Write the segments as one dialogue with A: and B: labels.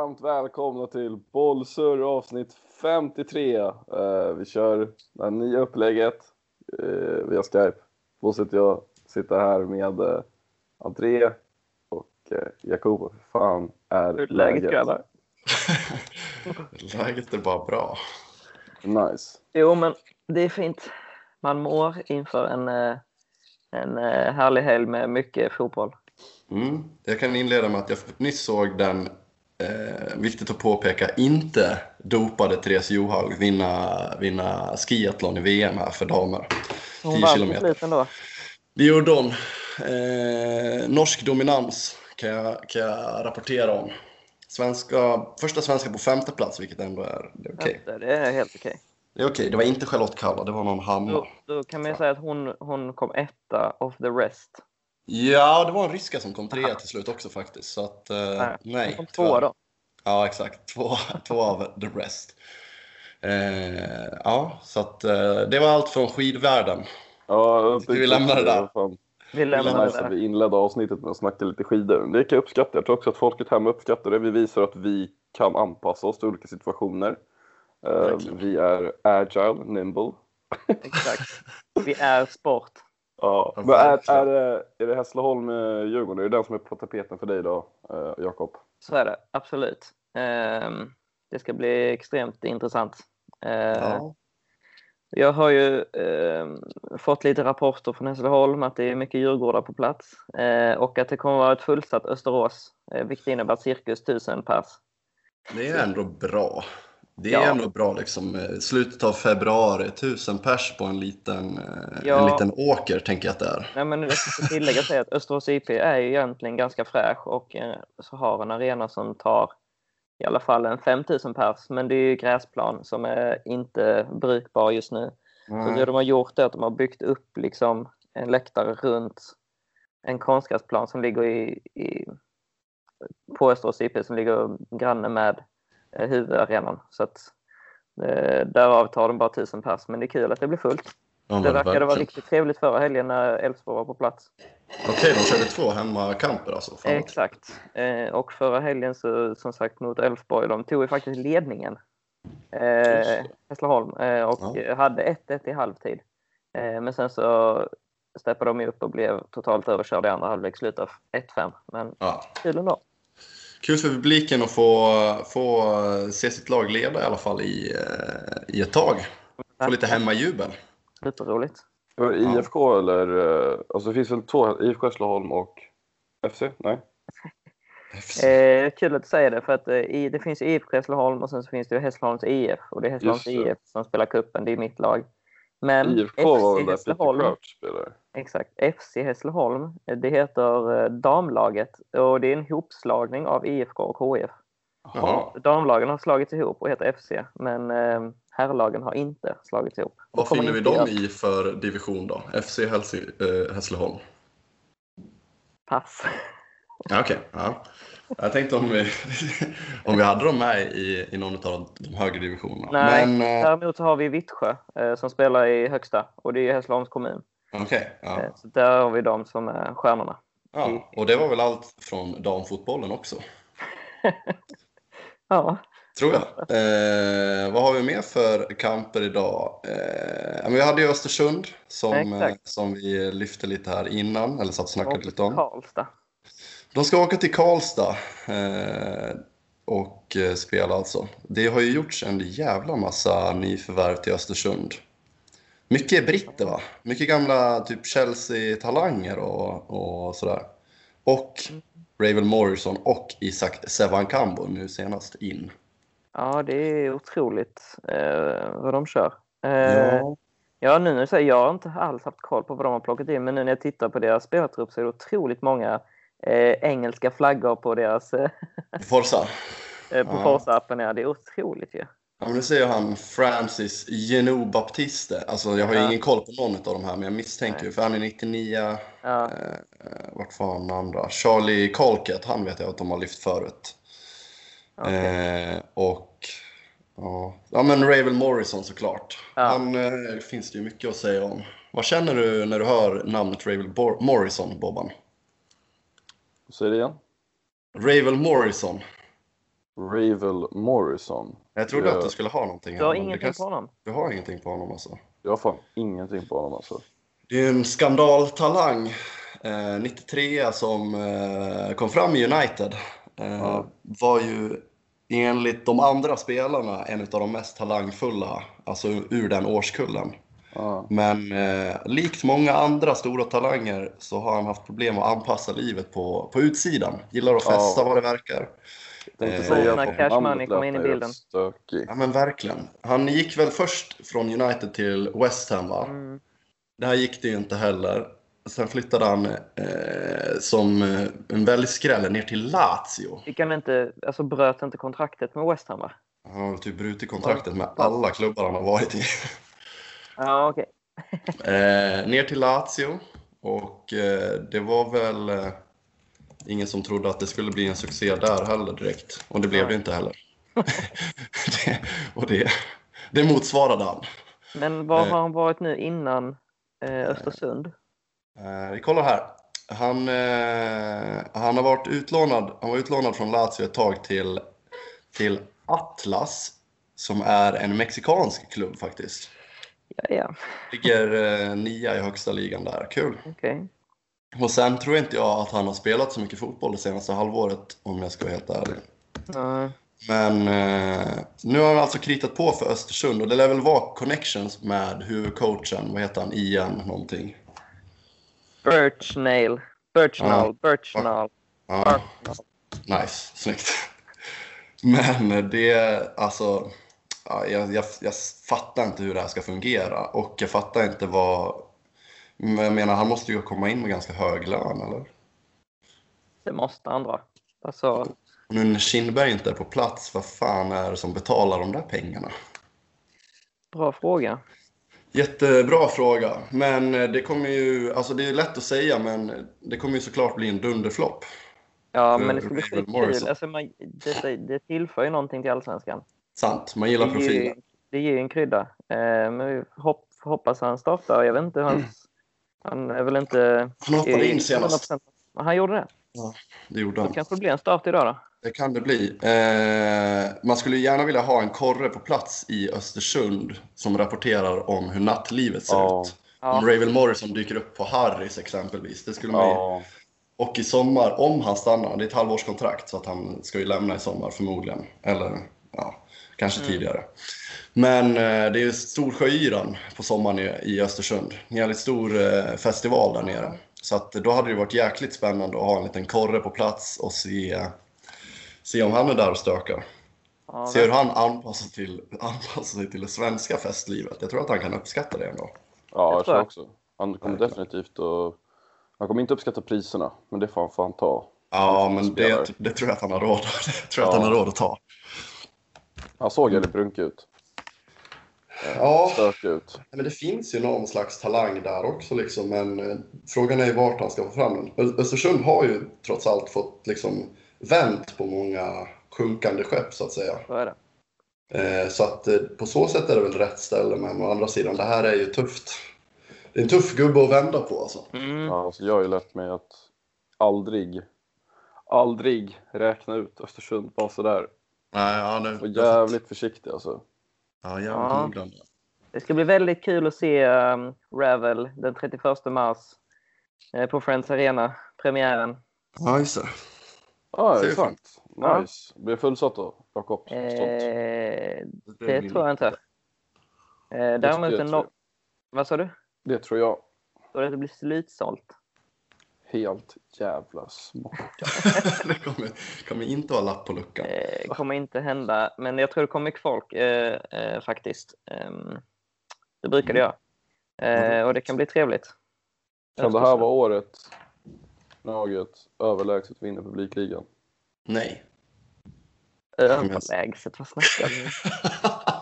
A: varmt välkomna till Bollsur avsnitt 53. Uh, vi kör det här nya upplägget uh, via Skype. Då sitter jag sitter här med uh, André och uh, Jakob. Hur fan är
B: Hur läget? grabbar?
C: läget är bara bra.
A: Nice.
B: Jo, men det är fint. Man mår inför en, en härlig helg med mycket fotboll.
C: Mm. Jag kan inleda med att jag nyss såg den, eh, viktigt att påpeka, inte dopade Therese Johaug vinna, vinna skiathlon i VM här för damer.
B: Hon 10 kilometer. Då.
C: Det gjorde hon. Eh, norsk dominans kan jag, kan jag rapportera om. Svenska, första svenska på femte plats, vilket ändå är,
B: det är okej. Okay. Det är helt okej. Okay.
C: Det är okej. Okay. Det var inte Charlotte Kalla, det var någon Hanna.
B: Då, då kan man ju säga att hon, hon kom etta of the rest.
C: Ja, det var en ryska som kom trea till slut också faktiskt. Så att, eh, nej.
B: Kom två då?
C: Ja, exakt. Två, två av the rest. Eh, ja, så att eh, det var allt från skidvärlden.
A: Ja,
C: Ska vi lämna det där?
B: Vi lämnar
A: det där. Vi inledde avsnittet med att snacka lite skidor. Det kan jag uppskatta. Jag tror också att folket hemma uppskattar det. Vi visar att vi kan anpassa oss till olika situationer. Uh, vi är agile, nimble.
B: Exakt. Vi är sport.
A: Ja, men är, är, det, är det Hässleholm-Djurgården? Är det den som är på tapeten för dig då, eh, Jakob?
B: Så är det, absolut. Eh, det ska bli extremt intressant. Eh, ja. Jag har ju eh, fått lite rapporter från Hässleholm att det är mycket djurgårdar på plats eh, och att det kommer att vara ett fullsatt Österås, eh, vilket innebär cirkus tusen pers.
C: Det är ändå bra. Det är ja. ändå bra liksom. Eh, slutet av februari, tusen pers på en liten, eh, ja. en liten åker tänker jag att det är.
B: Nej, men jag ska tillägga sig att Österås IP är ju egentligen ganska fräsch och eh, så har en arena som tar i alla fall en 5000 pers. Men det är ju gräsplan som är inte brukbar just nu. Mm. Så det de har gjort är att de har byggt upp liksom en läktare runt en konstgräsplan som ligger i, i, på Österås IP som ligger granne med huvudarenan. Så att, eh, därav tar de bara tusen pers, men det är kul att det blir fullt. Ja, det verkade vara riktigt trevligt förra helgen när Elfsborg var på plats.
C: Okej, okay, de körde två hemmakamper alltså?
B: Framåt. Exakt. Eh, och förra helgen så, som sagt mot Elfsborg, de tog ju faktiskt ledningen. Eh, Hässleholm eh, och ja. hade 1-1 i halvtid. Eh, men sen så steppade de upp och blev totalt överkörda i andra halvlek, slutade 1-5. Men ja. kul ändå
C: kul för publiken att få, få se sitt lag leda i alla fall i, eh, i ett tag. Få lite hemmajubel.
B: Superroligt.
A: IFK eller? Eh, alltså det finns väl två, IFK Hässleholm och FC? Nej?
B: Eh, kul att du säger det, för att eh, det finns IFK Hässleholm och sen så finns det Hässleholms IF och det är Hässleholms IF som spelar kuppen. det är mitt lag. Men
A: IFK var väl där Peter Crouch spelade?
B: Exakt. FC Hässleholm, det heter eh, damlaget och det är en hopslagning av IFK och HF. Aha. Damlagen har slagits ihop och heter FC, men eh, herrlagen har inte slagits ihop.
C: Vad finner vi dem i för division då? FC eh, Hässleholm?
B: Pass.
C: Okej. Okay. Ja. Jag tänkte om vi, om vi hade dem med i, i någon av de högre divisionerna.
B: Nej, Men, eh, däremot så har vi Vittsjö eh, som spelar i högsta och det är Hässleholms kommun.
C: Okay, ja.
B: eh, så där har vi de som är stjärnorna.
C: Ja, och det var väl allt från damfotbollen också?
B: ja.
C: Tror jag. Eh, vad har vi mer för kamper idag? Eh, vi hade ju Östersund som, eh, som vi lyfte lite här innan, eller satt och snackade lite om.
B: Karlstad.
C: De ska åka till Karlstad eh, och eh, spela alltså. Det har ju gjorts en jävla massa nyförvärv till Östersund. Mycket britter va? Mycket gamla typ Chelsea-talanger och, och sådär. Och Ravel Morrison och Isak Sevankambo nu senast in.
B: Ja, det är otroligt eh, vad de kör. Eh, ja. ja, nu när du säger, jag har inte alls haft koll på vad de har plockat in, men nu när jag tittar på deras spelartrupp så är det otroligt många eh, engelska flaggor på deras... Eh,
C: Forza?
B: Eh, på ja. Forza-appen, ja. Det är otroligt ju. Ja.
C: Ja, men nu säger han Francis Genou Baptiste. Alltså, jag har ju ja. ingen koll på någon av de här, men jag misstänker ju, för han är 99. Ja. Eh, vart var han andra? Charlie Colkett, han vet jag att de har lyft förut. Okay. Eh, och ja, ja, men Ravel Morrison såklart. Ja. Han eh, finns det ju mycket att säga om. Vad känner du när du hör namnet Ravel Morrison, Bobban?
A: Säg det igen.
C: Ravel Morrison.
A: Ravel Morrison.
C: Jag trodde jag... att du skulle ha någonting.
B: Du har ingenting kan... på honom?
C: Du har ingenting på honom alltså?
A: Jag har fan ingenting på honom alltså.
C: Det är en skandaltalang. Eh, 93 som eh, kom fram i United. Eh, ja. Var ju enligt de andra spelarna en av de mest talangfulla, alltså ur den årskullen. Ja. Men eh, likt många andra stora talanger så har han haft problem att anpassa livet på, på utsidan. Gillar att festa ja. vad det verkar.
B: Eh, säga när Cash Money kom in i bilden.
C: Ja men verkligen. Han gick väl först från United till West Ham va? Mm. Där gick det ju inte heller. Sen flyttade han eh, som eh, en väldigt skräll ner till Lazio.
B: Fick han inte, alltså bröt inte kontraktet med West Ham va?
C: Han har typ brutit kontraktet med alla klubbar han har varit i.
B: Ja, okej.
C: Okay. eh, ner till Lazio och eh, det var väl eh, ingen som trodde att det skulle bli en succé där heller direkt. Och det blev det inte heller. det, och det, det motsvarade han.
B: Men var har han varit nu innan eh, Östersund?
C: Eh, vi kollar här. Han, eh, han har varit utlånad, han var utlånad från Lazio ett tag till, till Atlas som är en mexikansk klubb faktiskt.
B: Ja, ja.
C: Ligger eh, nia i högsta ligan där. Kul!
B: Okay.
C: Och sen tror inte jag att han har spelat så mycket fotboll det senaste halvåret om jag ska vara helt ärlig.
B: Mm.
C: Men eh, nu har han alltså kritat på för Östersund och det lär väl vara connections med huvudcoachen, vad heter han, Ian någonting?
B: Birchnail. Birchnall. Ja. Birchnall.
C: Ja. Nice, snyggt. Men det, alltså, ja, jag, jag, jag fattar inte hur det här ska fungera och jag fattar inte vad... Jag menar, han måste ju komma in med ganska hög lön, eller?
B: Det måste han dra. Alltså...
C: Nu när Kindberg inte är på plats, vad fan är det som betalar de där pengarna?
B: Bra fråga.
C: Jättebra fråga, men det kommer ju, alltså det är lätt att säga, men det kommer ju såklart bli en dunderflopp.
B: Ja, men det ska bli kul. Alltså, man, det, det tillför ju någonting till Allsvenskan.
C: Sant, man gillar profilen.
B: Det ger ju en krydda. Eh, men vi hopp, hoppas han startar. Jag vet inte, hans, mm. Han är väl inte...
C: Han hoppade in senast.
B: Han gjorde det?
C: Ja, det gjorde han.
B: Då kanske det blir en start idag då?
C: Det kan det bli. Eh, man skulle gärna vilja ha en korre på plats i Östersund som rapporterar om hur nattlivet ser ja. ut. Ja. Om Ravel Morrison dyker upp på Harrys exempelvis. Det skulle man ja. Och i sommar, om han stannar, det är ett halvårskontrakt så att han ska ju lämna i sommar förmodligen. Eller ja, kanske mm. tidigare. Men eh, det är Storsjöyran på sommaren i, i Östersund. En jävligt stor eh, festival där nere. Så att då hade det varit jäkligt spännande att ha en liten korre på plats och se, se om han är där och stökar. Ja, se hur han anpassar, till, anpassar sig till det svenska festlivet. Jag tror att han kan uppskatta det ändå.
A: Ja, jag tror också. Han kommer definitivt att... Han kommer inte uppskatta priserna, men det får han fan ta.
C: Ja, men det, det, tror jag att han har råd, det tror jag ja. att han har råd att ta.
A: Han såg väldigt brunkig ut.
C: Ja, ut. men det finns ju någon slags talang där också. Liksom, men eh, frågan är ju vart han ska få fram den. Östersund har ju trots allt fått liksom, vänt på många sjunkande skepp så att säga.
B: Så är det.
C: Eh, så att eh, på så sätt är det väl rätt ställe, men å andra sidan, det här är ju tufft. Det är en tuff gubbe att vända på alltså.
A: Mm. Ja, alltså jag har ju lärt mig att aldrig, aldrig räkna ut Östersund bara sådär.
C: Nej, ja, det,
A: jävligt försiktig alltså.
C: Ja, jävligt ja.
B: Det ska bli väldigt kul att se um, Ravel den 31 mars eh, på Friends Arena, premiären.
C: Ja, just det.
A: Ja, det är sant. Nice. Blir det fullsatt då, Jakob?
B: Eh, det, det tror jag inte. Eh, däremot en no Vad sa du?
A: Det tror jag.
B: Tror du det blir slutsålt?
A: Helt jävla smart.
C: det kommer, kommer inte vara lapp på luckan.
B: Det eh, kommer inte hända, men jag tror det kommer mycket folk eh, eh, faktiskt. Eh, det brukar det mm. göra. Eh, och det kan bli trevligt.
A: Kan det här vara året laget överlägset vinner publikligan?
C: Nej.
B: Överlägset? Vad snackar du?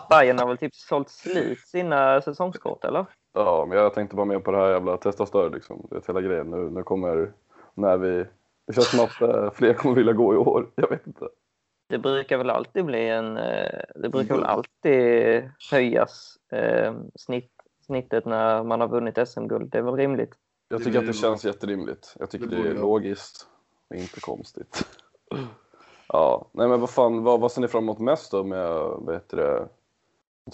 B: Bayern har väl typ sålt slut sina säsongskort, eller?
A: Ja, men jag tänkte bara mer på det här jävla testa större liksom. Det är hela grejen. Nu, nu kommer, när vi, det känns som att äh, fler kommer vilja gå i år. Jag vet inte.
B: Det brukar väl alltid bli en, eh, det brukar väl alltid höjas eh, snitt, snittet när man har vunnit SM-guld. Det är väl rimligt?
A: Jag tycker att det känns jätterimligt. Jag tycker det, det är logiskt och inte konstigt. Ja, nej men vad fan, vad, vad ser ni fram emot mest då med, vad heter det,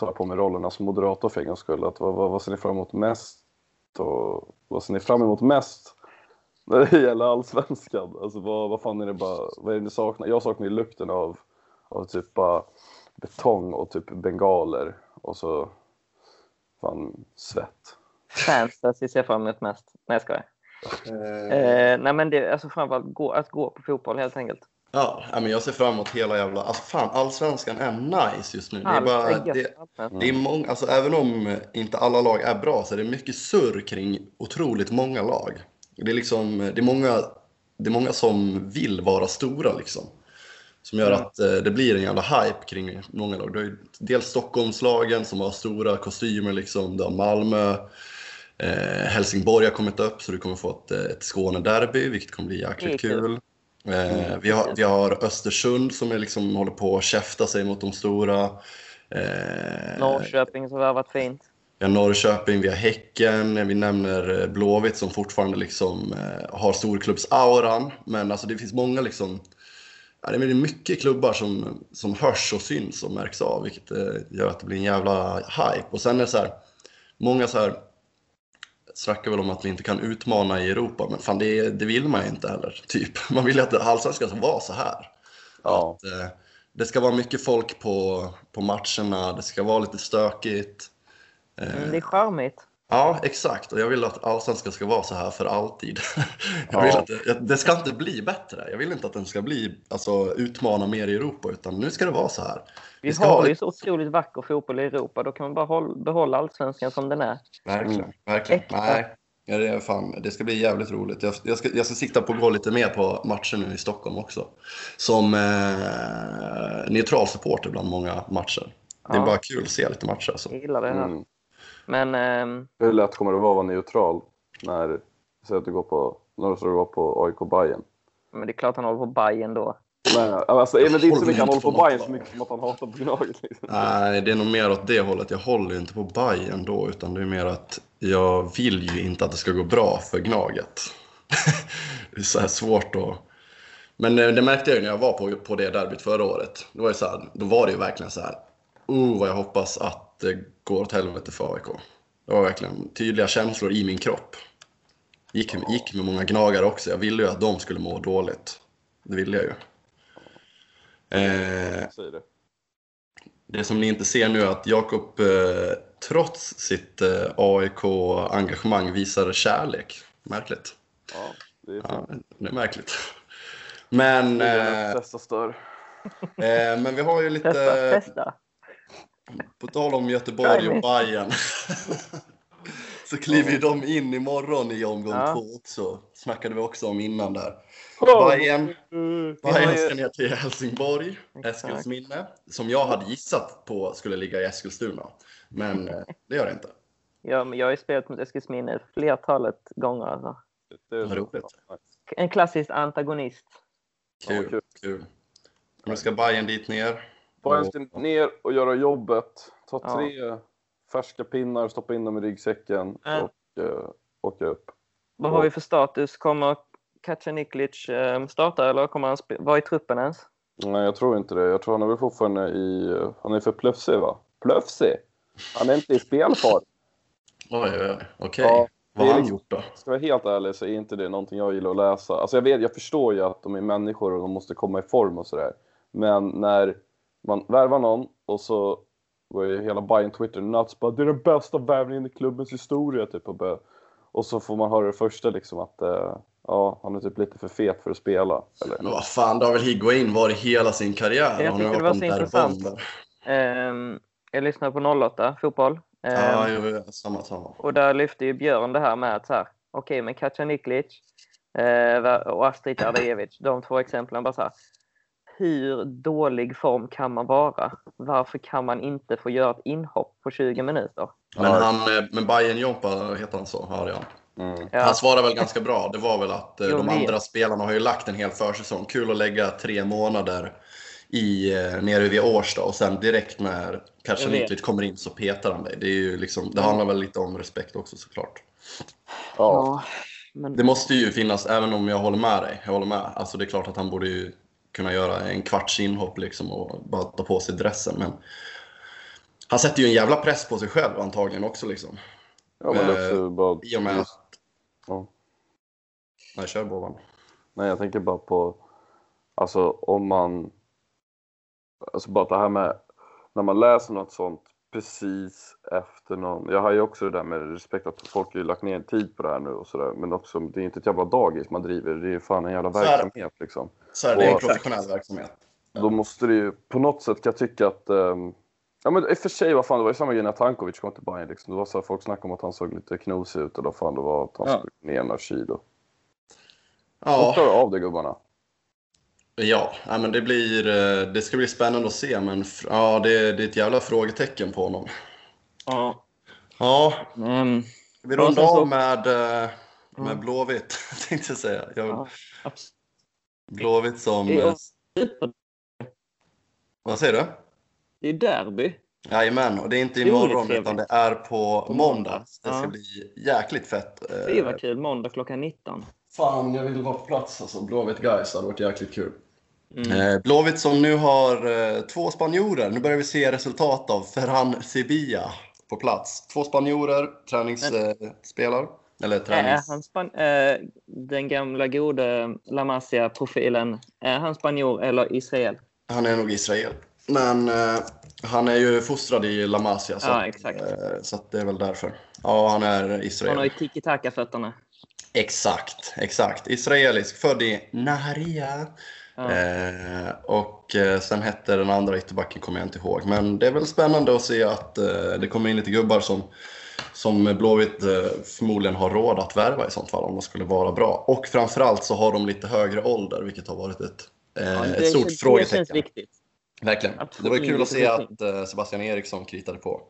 A: jag tar på mig rollerna som moderator för en gångs skull, att vad, vad, vad ser ni fram emot mest och vad ser ni fram emot mest när det gäller allsvenskan? Alltså vad, vad fan är det bara, vad är det ni saknar? Jag saknar ju lukten av, av typ bara betong och typ bengaler och så fan svett.
B: Fantasy ser jag fram emot mest. Nej jag skojar. Eh, nej men det, alltså framförallt gå, att gå på fotboll helt enkelt.
C: Ja, men jag ser fram emot hela jävla... Alltså fan, allsvenskan är nice just nu. Det är bara, det, det är många, alltså även om inte alla lag är bra så är det mycket surr kring otroligt många lag. Det är liksom, det är många, det är många som vill vara stora liksom. Som gör att eh, det blir en jävla hype kring många lag. Du har ju dels Stockholmslagen som har stora kostymer liksom. Du har Malmö, eh, Helsingborg har kommit upp så du kommer få ett, ett Skåne-derby vilket kommer bli jäkligt kul. Eh, mm. vi, har, vi har Östersund som är liksom, håller på att käfta sig mot de stora.
B: Eh, Norrköping som har varit fint.
C: Vi har Norrköping, vi har Häcken, vi nämner Blåvitt som fortfarande liksom, eh, har storklubbsauran. Men alltså, det finns många liksom, ja, det är mycket klubbar som, som hörs och syns och märks av vilket eh, gör att det blir en jävla hype. Och sen är det så här, många så här snackar väl om att vi inte kan utmana i Europa, men fan det, det vill man ju inte heller. Typ. Man vill ju att allsvenskan ska vara så här. Ja. Att, eh, det ska vara mycket folk på, på matcherna, det ska vara lite stökigt.
B: Eh, mm, det är charmigt.
C: Ja, exakt. Och jag vill att allsvenskan ska vara så här för alltid. jag vill att det, det, ska inte bli bättre. Jag vill inte att den ska bli, alltså, utmana mer i Europa, utan nu ska det vara så här.
B: Vi, Vi har ju så otroligt vacker fotboll i Europa. Då kan man bara hålla, behålla allsvenskan som den är.
C: Verkligen. Mm. verkligen. Nej, ja, det, är fan, det ska bli jävligt roligt. Jag, jag, ska, jag ska sikta på att gå lite mer på matcher nu i Stockholm också. Som eh, neutral supporter bland många matcher. Det är ja. bara kul att se lite matcher. Alltså.
B: Jag gillar det här. Mm. Men,
A: ähm... Hur lätt kommer det vara att vara neutral när, säg att du går på, när du går på AIK Bayern?
B: Men det är klart han håller på Bayern då.
A: Nej, alltså, men det är inte så mycket han håller på Bayern så mycket som att han hatar på Gnaget. Liksom.
C: Nej, det är nog mer åt det hållet. Jag håller inte på Bayern då, utan det är mer att jag vill ju inte att det ska gå bra för Gnaget. det är så här svårt att... Men eh, det märkte jag ju när jag var på, på det derbyt förra året. Då var, det så här, då var det ju verkligen så här, oh vad jag hoppas att det går åt helvete för AIK. Det var verkligen tydliga känslor i min kropp. Gick, gick med många gnagare också. Jag ville ju att de skulle må dåligt. Det ville jag ju. Eh, det som ni inte ser nu är att Jakob eh, trots sitt eh, AIK-engagemang visar kärlek. Märkligt.
A: Ja, det är, ja,
C: det är märkligt. Men,
A: eh, stör.
C: Eh, men vi har ju lite...
B: Testa, testa.
C: På tal om Göteborg och Bayern så kliver ju de in imorgon i omgång ja. två också. snackade vi också om innan där. Bayern, Bayern ska ner till Helsingborg, Eskilsminne, som jag hade gissat på skulle ligga i Eskilstuna. Men eh, det gör det inte.
B: Ja, men jag har ju spelat mot Eskilsminne flertalet gånger. Alltså.
C: Det är roligt.
B: En klassisk antagonist.
C: Kul, ja, kul. Nu ska Bayern dit ner.
A: Bayern ska ner och göra jobbet. Ta tre ja. färska pinnar, stoppa in dem i ryggsäcken äh. och uh, åka upp.
B: Vad har vi för status? Kommer Kacaniklic eh, starta eller kommer han vara i truppen ens?
A: Nej, jag tror inte det. Jag tror han är väl fortfarande i... Han är för plöfsig, va? Plöfsig? Han är inte i spelform.
C: Oj, oj, oj. Okej. Okay. Ja, Vad har han gjort då?
A: Ska jag vara helt ärlig så är inte det någonting jag gillar att läsa. Alltså jag, vet, jag förstår ju att de är människor och de måste komma i form och sådär. Men när man värvar någon och så går ju hela Bayern Twitter nuts bara det är den bästa värvningen i klubbens historia typ och, och så får man höra det första liksom att uh, Ja, han är typ lite för fet för att spela. Eller?
C: Men vad fan, det har väl Higuain varit hela sin karriär?
B: Jag tycker det var så intressant. Um, jag lyssnade på 08 fotboll. Um,
C: ja, jo, samma, samma.
B: Och där lyfte ju Björn det här med att så här, okej, okay, men Kacaniklic uh, och Astrid Ardejevic, de två exemplen bara så här, hur dålig form kan man vara? Varför kan man inte få göra ett inhopp på 20 minuter?
C: Men, han, eh, men Bayern Jompa heter han så, hörde jag. Mm. Ja. Han svarade väl ganska bra. Det var väl att eh, jo, de andra spelarna har ju lagt en hel försäsong. Kul att lägga tre månader i, eh, nere vid Årsta och sen direkt när Kacaniklic kommer in så petar han dig. Det, är ju liksom, det handlar väl lite om respekt också såklart.
B: Ja. Men...
C: Det måste ju finnas, även om jag håller med dig. Jag håller med. Alltså det är klart att han borde ju kunna göra en kvarts inhopp liksom och bara ta på sig dressen. Men han sätter ju en jävla press på sig själv antagligen också. Liksom.
A: Ja, men det är också bara...
C: I och med att... Ja. Nej, kör Bovan.
A: Nej, jag tänker bara på, alltså om man, alltså bara det här med, när man läser något sånt precis efter någon, jag har ju också det där med respekt att folk har ju lagt ner tid på det här nu och sådär, men också det är inte ett jävla dagis man driver, det är ju fan en jävla verksamhet liksom.
C: Så är det, är en professionell verksamhet.
A: Då måste det ju, på något sätt kan jag tycka att um, Ja men i och för sig, vad fan, det var ju samma grej när Tankovic kom till Bayern liksom. Det var så här, folk snackade om att han såg lite knosig ut och då fan det var att han ja. skulle ner några kilo. Ja. De klarar av det gubbarna.
C: Ja, men det, blir, eh, det ska bli spännande att se, men ja, det, det är ett jävla frågetecken på honom.
B: Ja.
C: Ja. Mm. Vi rundar av med, eh, med Blåvitt, tänkte jag säga. Jag, ja, Blåvitt som... Vad säger du?
B: Det är derby.
C: Jajamän, och det är inte imorgon utan det är på måndag. Det ska ja. bli jäkligt fett.
B: Det var kul, måndag klockan 19.
C: Fan, jag vill vara på plats alltså. Blåvitt guys det hade varit jäkligt kul. Mm. Eh, Blåvitt som nu har eh, två spanjorer. Nu börjar vi se resultat av Ferran Sevilla på plats. Två spanjorer, träningsspelare. Eller tränings...
B: Är han span eh, den gamla gode La Masia-profilen, är han spanjor eller Israel?
C: Han är nog Israel. Men eh, han är ju fostrad i La Masia, så,
B: ja, exakt. Eh,
C: så det är väl därför. Ja, han är Israel.
B: Han har ju tiki-taka-fötterna.
C: Exakt, exakt. Israelisk, född i Naharia. Ja. Eh, och eh, sen hette den andra ytterbacken kommer jag inte ihåg. Men det är väl spännande att se att eh, det kommer in lite gubbar som, som Blåvitt eh, förmodligen har råd att värva i sånt fall om de skulle vara bra. Och framförallt så har de lite högre ålder vilket har varit ett, eh, ja, ett stort känns, frågetecken. Det känns viktigt. Verkligen. Det var kul att se att eh, Sebastian Eriksson kritade på.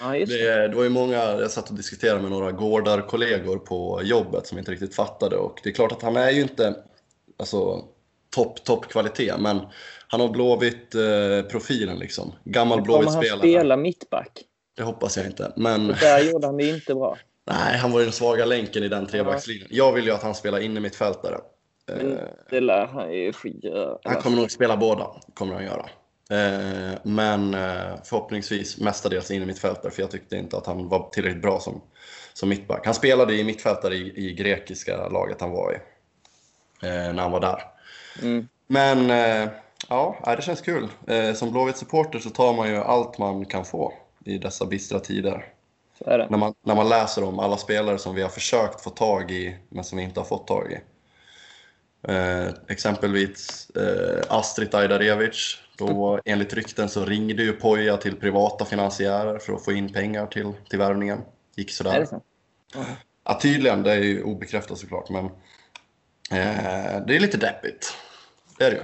B: Ja, det.
C: Det, det. var ju många, jag satt och diskuterade med några gårdarkollegor på jobbet som inte riktigt fattade och det är klart att han är ju inte alltså, topp, topp kvalitet men han har Blåvitt eh, profilen liksom. Gammal Blåvitt-spelare. Kommer
B: han spela mittback?
C: Det hoppas jag inte. Men...
B: Där gjorde han det inte bra.
C: Nej, han var den svaga länken i den trebackslinjen. Jag vill ju att han spelar inne mittfältare.
B: Men eh, det lär han ju skita
C: Han kommer nog spela båda, kommer han göra. Eh, men eh, förhoppningsvis mestadels in i mittfältare för jag tyckte inte att han var tillräckligt bra som, som mittback. Han spelade i mittfältare i, i grekiska laget han var i när han var där.
B: Mm.
C: Men ja, det känns kul. Som Blåvitt-supporter så tar man ju allt man kan få i dessa bistra tider. När, man, när man läser om alla spelare som vi har försökt få tag i men som vi inte har fått tag i. Eh, exempelvis eh, Astrid Ajdarevic då enligt rykten så ringde ju Poja till privata finansiärer för att få in pengar till, till värvningen. Gick sådär. Är det så? Ja, tydligen, det är ju obekräftat såklart, men eh, det är lite deppigt. Det är det ju.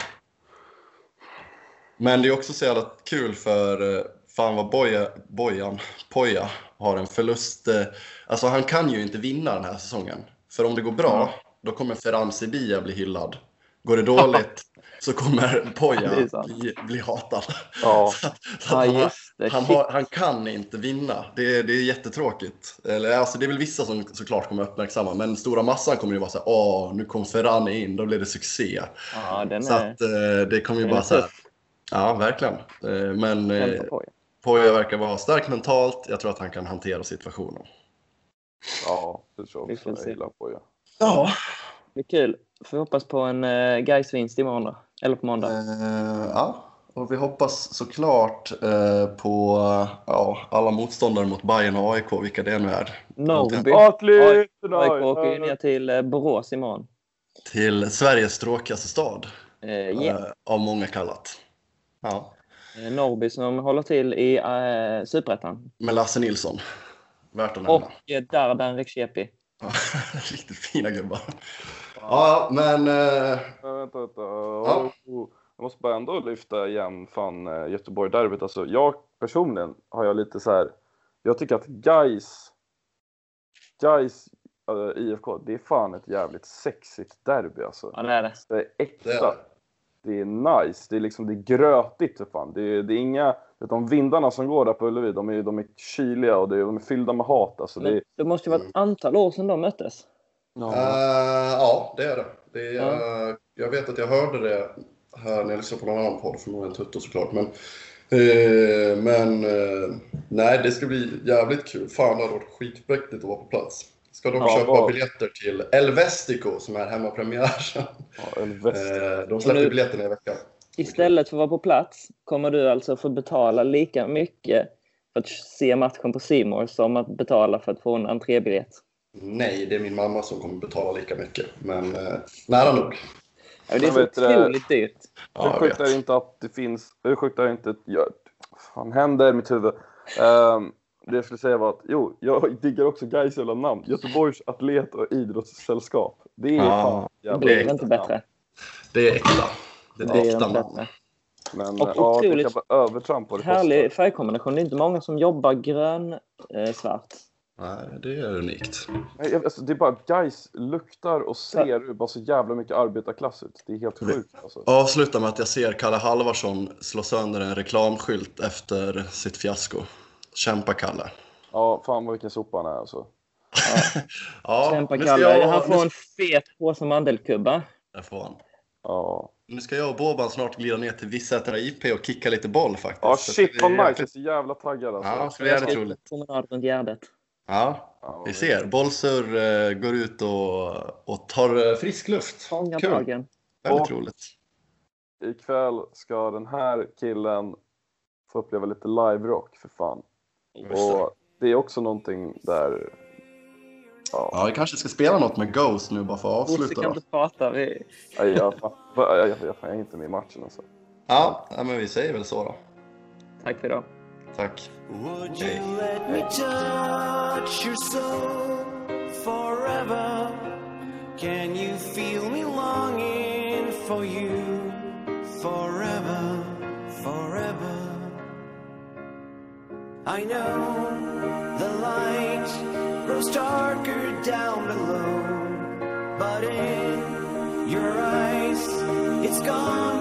C: Men det är också så jävla kul för eh, fan vad Boja, Bojan, Poja har en förlust. Eh, alltså han kan ju inte vinna den här säsongen. För om det går bra, mm. då kommer Ferran Sevilla bli hyllad. Går det dåligt, så kommer Poja bli, bli hatad.
B: Ja.
C: så, så ja, han, han, har, han, kan inte vinna. Det är, det är jättetråkigt. Eller, alltså, det är väl vissa som såklart kommer uppmärksamma, men stora massan kommer ju vara så här, åh, nu kom Ferran in, då blir det succé.
B: Ja, den
C: så
B: är,
C: att, eh, det kommer ju bara så här, ja verkligen. Eh, men eh, Poja verkar vara stark mentalt, jag tror att han kan hantera situationen.
A: Ja, det tror jag också. Jag gillar Poja.
C: Ja.
B: Det är kul. Får vi hoppas på en uh, Gais-vinst imorgon då? Eller på måndag?
C: Uh, ja, och vi hoppas såklart uh, på uh, alla motståndare mot Bayern och AIK, vilka det nu är.
B: Norrby. AIK åker ju ner till uh, Borås imorgon.
C: Till Sveriges tråkigaste stad.
B: Yeah.
C: av många kallat. Ja.
B: Norrby som håller till i uh, Superettan.
C: Med Lasse Nilsson. Värt att nämna.
B: Och Dardan Rekshiepi.
C: Riktigt fina gubbar. Ja, men...
A: Äh... Vänta, vänta. Ja. Jag måste bara ändå lyfta igen fan eh, Göteborg-derbyt. Alltså, jag personligen har jag lite så här. Jag tycker att Gais Gais äh, IFK, det är fan ett jävligt sexigt derby alltså.
B: Ja, det är det.
A: Det är äkta. Det är, det är nice. Det är liksom, det är grötigt för fan. Det är, det är inga, de vindarna som går där på Ullevi, de är, de är kyliga och det är, de är fyllda med hat. Alltså, det,
B: det måste ju vara ett antal år sedan de möttes.
C: Ja, uh, ja det är det. det är, ja. Jag vet att jag hörde det här när jag lyssnar på någon annan podd, förmodligen Tutto såklart. Men, eh, men eh, nej, det ska bli jävligt kul. Fan, det hade varit skitmäktigt att vara på plats. Ska dock ja, köpa var... biljetter till El Vestico som är hemmapremiär. Ja, eh, de släpper nu, biljetterna i veckan.
B: Istället för att vara på plats kommer du alltså få betala lika mycket för att se matchen på Simor som att betala för att få en entrébiljett.
C: Nej, det är min mamma som kommer betala lika mycket. Men eh, nära nog.
B: Ja, det är så otroligt dyrt.
A: Ja, hur sjukt är det inte att det finns... Hur sjukt är det inte... Vad fan händer i mitt huvud? Um, det jag skulle säga var att jo, jag diggar också Gais jävla namn. Göteborgs atlet och idrottssällskap. Det är ja, fan
B: jävla Det blir inte bättre.
C: Det är äkta. Det är, det är äkta namn.
A: Men och ja, otroligt det kan övertramp på det
B: härlig färgkombination. Det är inte många som jobbar grön-svart. Eh,
C: Nej, det är unikt.
A: Nej, alltså, det är bara guys luktar och ser bara så jävla mycket arbetarklass ut. Det är helt sjukt. Alltså.
C: Avsluta med att jag ser Kalle Halvarsson slå sönder en reklamskylt efter sitt fiasko. Kämpa Kalle.
A: Ja, fan vad vilken sopa han är alltså.
B: Ja. ja, Kämpa Kalle. Jag... Han får en fet påse mandelkubbar.
C: Det får han.
A: Ja.
C: Nu ska jag och Boban snart glida ner till Vissätra IP och kicka lite boll faktiskt.
A: Ja, shit vad nice. Jag är så jävla taggad alltså.
C: Ja, det ska bli jävligt roligt. Ja, vi ser. Bollsur uh, går ut och, och tar uh, frisk luft.
B: Fångar dagen.
C: Väldigt roligt.
A: Ikväll ska den här killen få uppleva lite live-rock för fan. Och det är också någonting där...
C: Ja. ja, vi kanske ska spela något med Ghost nu bara för att avsluta.
B: Bosse kan inte prata. Vi...
A: Ja, jag, jag, jag, jag, jag är inte med i matchen alltså.
C: Ja, men vi säger väl så då.
B: Tack för idag.
C: Tack.
D: Would you let me touch your soul forever? Can you feel me longing for you forever, forever? I know the light grows darker down below, but in your eyes, it's gone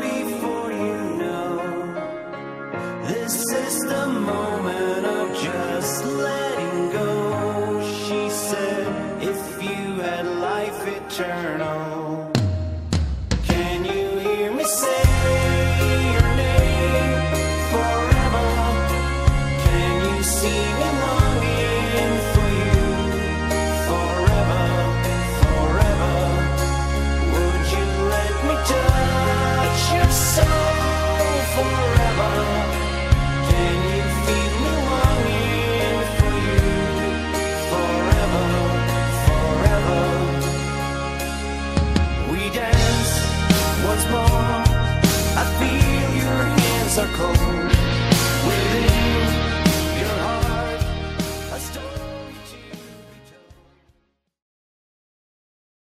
D: moment of just letting go. She said, if you had life eternal.